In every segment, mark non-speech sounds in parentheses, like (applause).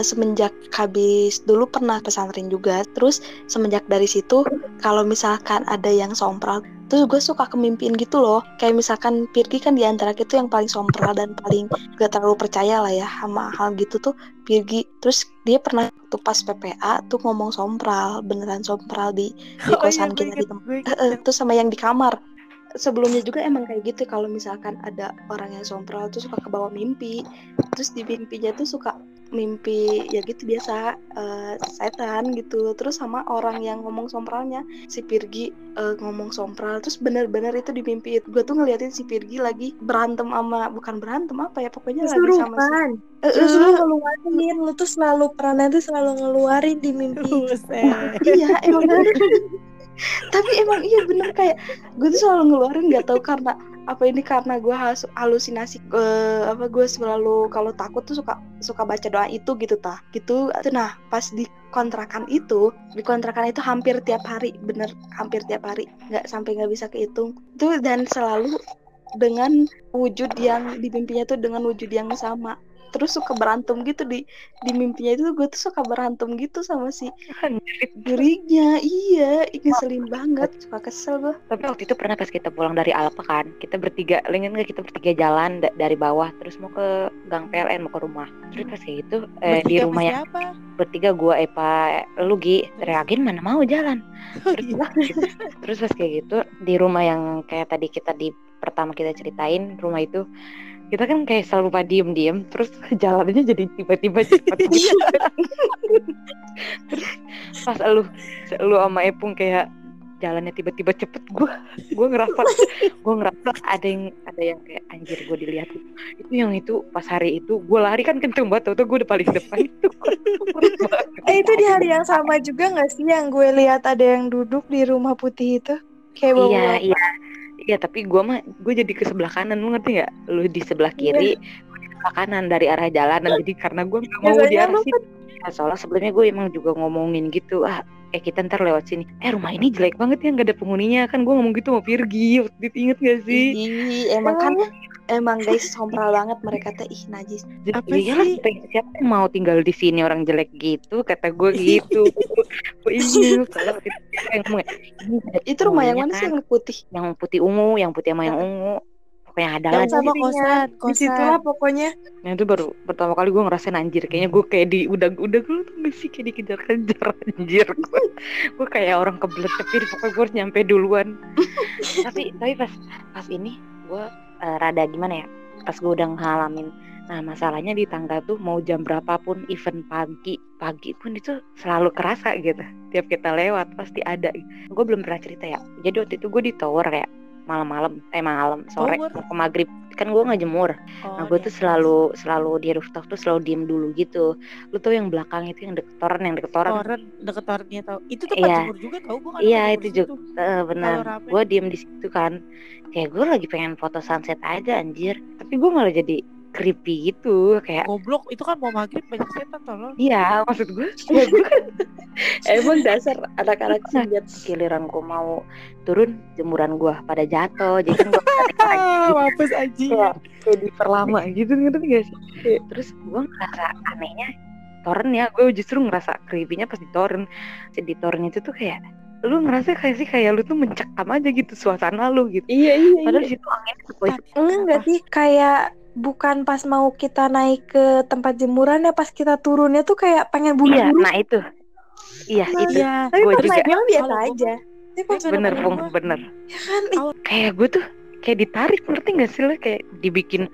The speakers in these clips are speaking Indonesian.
uh, semenjak habis dulu pernah pesantren juga terus semenjak dari situ kalau misalkan ada yang sompral terus gue suka kemimpiin gitu loh. Kayak misalkan Pirgi kan di antara kita yang paling sompral dan paling gak terlalu percaya lah ya sama hal gitu tuh Pirgi. Terus dia pernah tuh pas PPA tuh ngomong sompral beneran sompral di di kosan oh, iya, kita di tempat uh, terus sama yang di kamar. Sebelumnya juga emang kayak gitu kalau misalkan ada orang yang sompral tuh suka kebawa mimpi. Terus di mimpinya tuh suka mimpi ya gitu biasa uh, setan gitu. Terus sama orang yang ngomong sompralnya si Pirgi uh, ngomong sompral. Terus bener-bener itu di mimpi gue tuh ngeliatin si Pirgi lagi berantem sama bukan berantem apa ya pokoknya lagi sama si uh, terus lu ngeluarin. Lu tuh selalu perannya tuh selalu ngeluarin di mimpi. (laughs) Iya emang (laughs) tapi emang iya bener. Kayak gue tuh selalu ngeluarin nggak tahu karena apa ini karena gue halusinasi uh, apa gue selalu kalau takut tuh suka suka baca doa itu gitu tah. Gitu nah pas di kontrakan itu di kontrakan itu hampir tiap hari bener hampir tiap hari nggak sampai nggak bisa kehitung. Tuh dan selalu dengan wujud yang di mimpinya tuh dengan wujud yang sama terus suka berantem gitu di di mimpinya itu gue tuh suka berantem gitu sama si (laughs) gurihnya iya ngeselin banget suka kesel gue tapi waktu itu pernah pas kita pulang dari Alpa kan kita bertiga ingin nggak kita bertiga jalan dari bawah terus mau ke gang PLN mau ke rumah. Terus pas kayak gitu eh, di rumah yang bertiga gue Epa lu Gi teriakin mana mau jalan. (laughs) Oh, terus, gitu. terus pas kayak gitu di rumah yang kayak tadi kita di pertama kita ceritain rumah itu kita kan kayak selalu pada diem-diem terus (laughs) jalannya jadi tiba-tiba cepat gitu (laughs) terus pas lu lu sama Epung kayak jalannya tiba-tiba cepet gue gue ngerasa gue ngerasa ada yang ada yang kayak anjir gue dilihat itu yang itu pas hari itu gue lari kan kenceng banget tuh gue udah paling depan itu. (laughs) Eh itu di hari yang sama juga nggak sih yang gue lihat ada yang duduk di rumah putih itu? Kayak iya iya Iya tapi gue mah gue jadi ke sebelah kanan lu ngerti nggak? Lu di sebelah iya. kiri, di sebelah kanan dari arah jalanan. Jadi karena gue nggak mau di arah situ. Nah, soalnya sebelumnya gue emang juga ngomongin gitu ah eh kita ntar lewat sini. Eh rumah ini jelek banget ya nggak ada penghuninya. Kan gue ngomong gitu mau Virgi. Waktu itu inget gak sih? Ih, emang kan emang guys sompral banget mereka teh. Ih najis. Apa ya sih? siapa yang mau tinggal di sini orang jelek gitu? Kata gue gitu. (laughs) Ini itu rumah yang mana sih yang putih? Yang putih ungu yang putih sama yang ungu pokoknya ada lah sama kosan kosan di situ lah pokoknya. Yang itu baru pertama kali gue ngerasain anjir. Kayaknya gue kayak di udah udah gue tuh gak sih kayak dikejar-kejar (laughs) anjir gue gue kayak orang kebelet tapi pokoknya gue harus nyampe duluan. (laughs) Tapi tapi pas pas ini gue uh, rada gimana ya pas gue udah ngalamin. Nah masalahnya di tangga tuh mau jam berapapun event pagi pagi pun itu selalu kerasa gitu. Tiap kita lewat pasti ada. Gue belum pernah cerita ya. Jadi waktu itu gue di tower ya malam-malam eh malam sore oh, ke maghrib. Kan gue nggak jemur oh, nah gue iya. tuh selalu selalu di rooftop tuh selalu diem dulu gitu. Lu tau yang belakang itu yang deket toren yang deket toren toren deket torennya tau. Itu tuh iya. jemur juga tau gue iya itu juga uh, benar. gue diem di situ kan. Kayak gue lagi pengen foto sunset aja anjir. Tapi gue malah jadi creepy gitu kayak goblok itu kan mau maghrib banyak setan tolong iya maksud gue (laughs) ya gue kan emang dasar anak-anak lihat giliran gue mau turun jemuran gue pada jatuh jadi kan gue (laughs) mampus aja kayak, kayak diperlama gitu gitu gak sih? Terus gue ngerasa anehnya toren ya gue justru ngerasa creepy-nya pas di toren di toren itu tuh kayak lu ngerasa kayak sih kayak lu tuh mencekam aja gitu suasana lu gitu. Iya iya padahal iya. situ angin enggak sih kayak bukan pas mau kita naik ke tempat jemuran ya pas kita turunnya tuh kayak pengen buru Iya, nah itu. Iya, nah, itu. Iya. Tapi gue juga bilang biasa aja. bener, Pung, bener. Ya kan, kayak gue tuh kayak ditarik ngerti gak sih lo kayak dibikin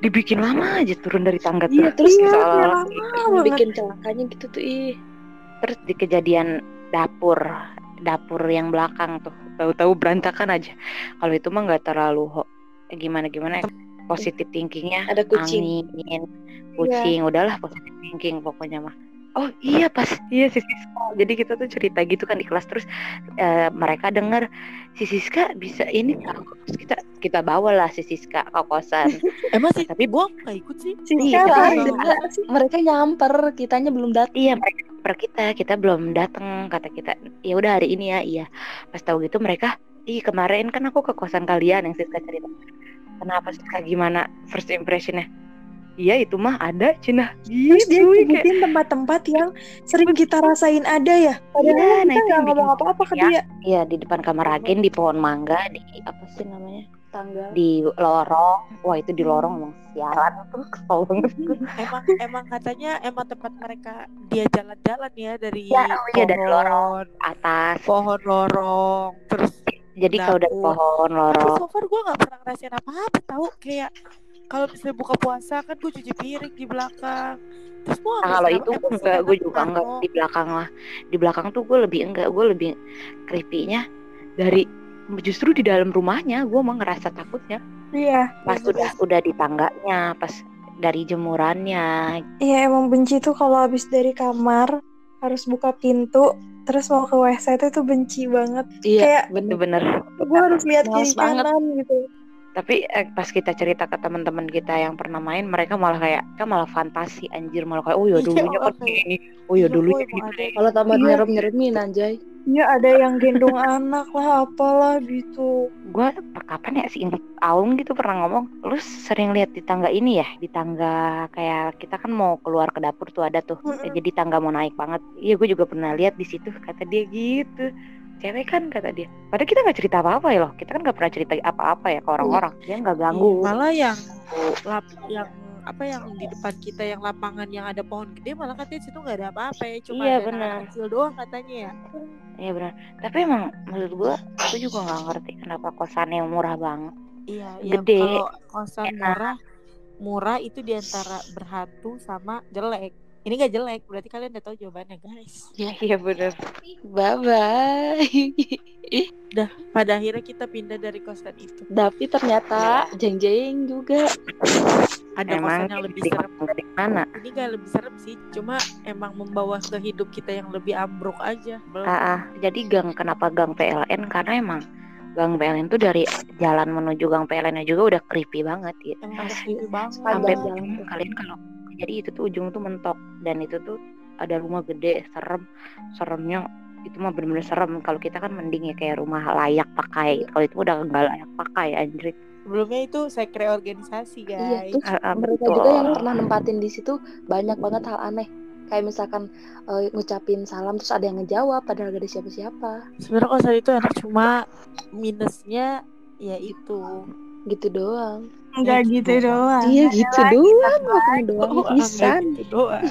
dibikin lama aja turun dari tangga tuh. Iya, terus iya, soal bikin celakanya gitu tuh ih. Terus di kejadian dapur dapur yang belakang tuh tahu-tahu berantakan aja. Kalau itu mah nggak terlalu gimana gimana positif thinkingnya ada kucing. angin iya. kucing yeah. udahlah positif thinking pokoknya mah. Oh iya pas iya si Siska. Jadi kita tuh cerita gitu kan di kelas terus uh, mereka dengar si Siska bisa ini terus kita kita bawa lah si Siska ke kosan. (laughs) Emang sih tapi gua nggak ikut sih. Iya, tapi mereka nyamper kitanya belum datang iya mereka per kita kita belum datang kata kita. Ya udah hari ini ya. Iya. Pas tahu gitu mereka ih kemarin kan aku ke kosan kalian yang Siska cerita kenapa sih kayak gimana first impressionnya iya itu mah ada Cina Terus dia ya, kayak nyebutin tempat-tempat yang sering kita rasain ada ya. Padahal kita nah itu nggak yang ngomong apa-apa ke ya. dia. Iya di depan kamar Agen di pohon mangga di apa sih namanya Tanggal. di lorong wah itu di lorong emang sialan tuh kesel banget gue. (laughs) emang emang katanya emang tempat mereka dia jalan-jalan ya dari Ya, oh iya, dari lorong. pohon atas pohon lorong terus jadi kalau dari pohon tapi lorong so far gue nggak pernah ngerasain apa-apa tahu kayak kalau misalnya buka puasa kan gue cuci piring di belakang. Terus gue Nah, kalau itu gue enggak, gue juga enggak di belakang lah. Di belakang tuh gue lebih enggak, gue lebih creepy-nya dari justru di dalam rumahnya gue emang ngerasa takutnya. Iya. pas udah udah di tangganya, pas dari jemurannya. Iya emang benci tuh kalau habis dari kamar harus buka pintu terus mau ke WC itu itu benci banget. Iya, Kayak Itu bener. bener. gue harus lihat kiri kanan gitu. Tapi eh, pas kita cerita ke teman-teman kita yang pernah main, mereka malah kayak, kan malah fantasi anjir malah kayak, oh ya Iya, dulunya kan kayak ini, oh ya Iya, dulunya emang gitu. Kalau tambah Iya. nyerem-nyeremin anjay. Iya ada yang gendong anak lah apalah gitu. gue kapan ya si Inget Aung gitu pernah ngomong lu sering lihat di tangga ini ya di tangga kayak kita kan mau keluar ke dapur tuh ada tuh Mm-mm. jadi tangga mau naik banget iya gue juga pernah lihat di situ kata dia gitu cewek kan kata dia. Padahal kita nggak cerita apa apa ya loh. Kita kan nggak pernah cerita apa-apa ya ke orang-orang. Dia nggak ganggu. Iya, malah yang lap yang apa yang di depan kita yang lapangan yang ada pohon gede malah katanya situ nggak ada apa-apa ya. Cuma Iya, benar. kecil doang katanya ya. Iya benar. Tapi emang menurut gue aku juga nggak ngerti kenapa kosannya murah banget. Iya iya Gede. kalau kosan Enak. murah murah itu di antara berhantu sama jelek ini gak jelek berarti kalian udah tahu jawabannya guys. Ya, iya benar bye bye. pada akhirnya kita pindah dari kosan itu. Tapi ternyata jeng-jeng juga. ada emang kosan yang lebih di- serem. dari mana? Ini gak lebih serem sih cuma emang membawa ke hidup kita yang lebih ambruk aja. Ah, ah. jadi gang kenapa gang PLN karena emang gang PLN tuh dari jalan menuju gang PLN juga udah creepy banget gitu. emang creepy banget. Sampai jalan kalian kalau jadi itu tuh ujung tuh mentok. Dan itu tuh ada rumah gede serem. Seremnya itu mah bener-bener serem. Kalau kita kan mending ya kayak rumah layak pakai. Kalau itu udah nggak layak pakai anjir sebelumnya itu saya kira organisasi Iya, guys. Tuh Ah, ah, mereka betul. juga yang pernah nempatin di situ banyak banget hal aneh. Kayak misalkan eh, ngucapin salam terus ada yang ngejawab padahal gak ada siapa-siapa. sebenarnya kosan itu enak cuma minusnya ya itu Gitu doang. Enggak gitu gitu doang. Iya gitu doang, makanya doang bisa. gitu doang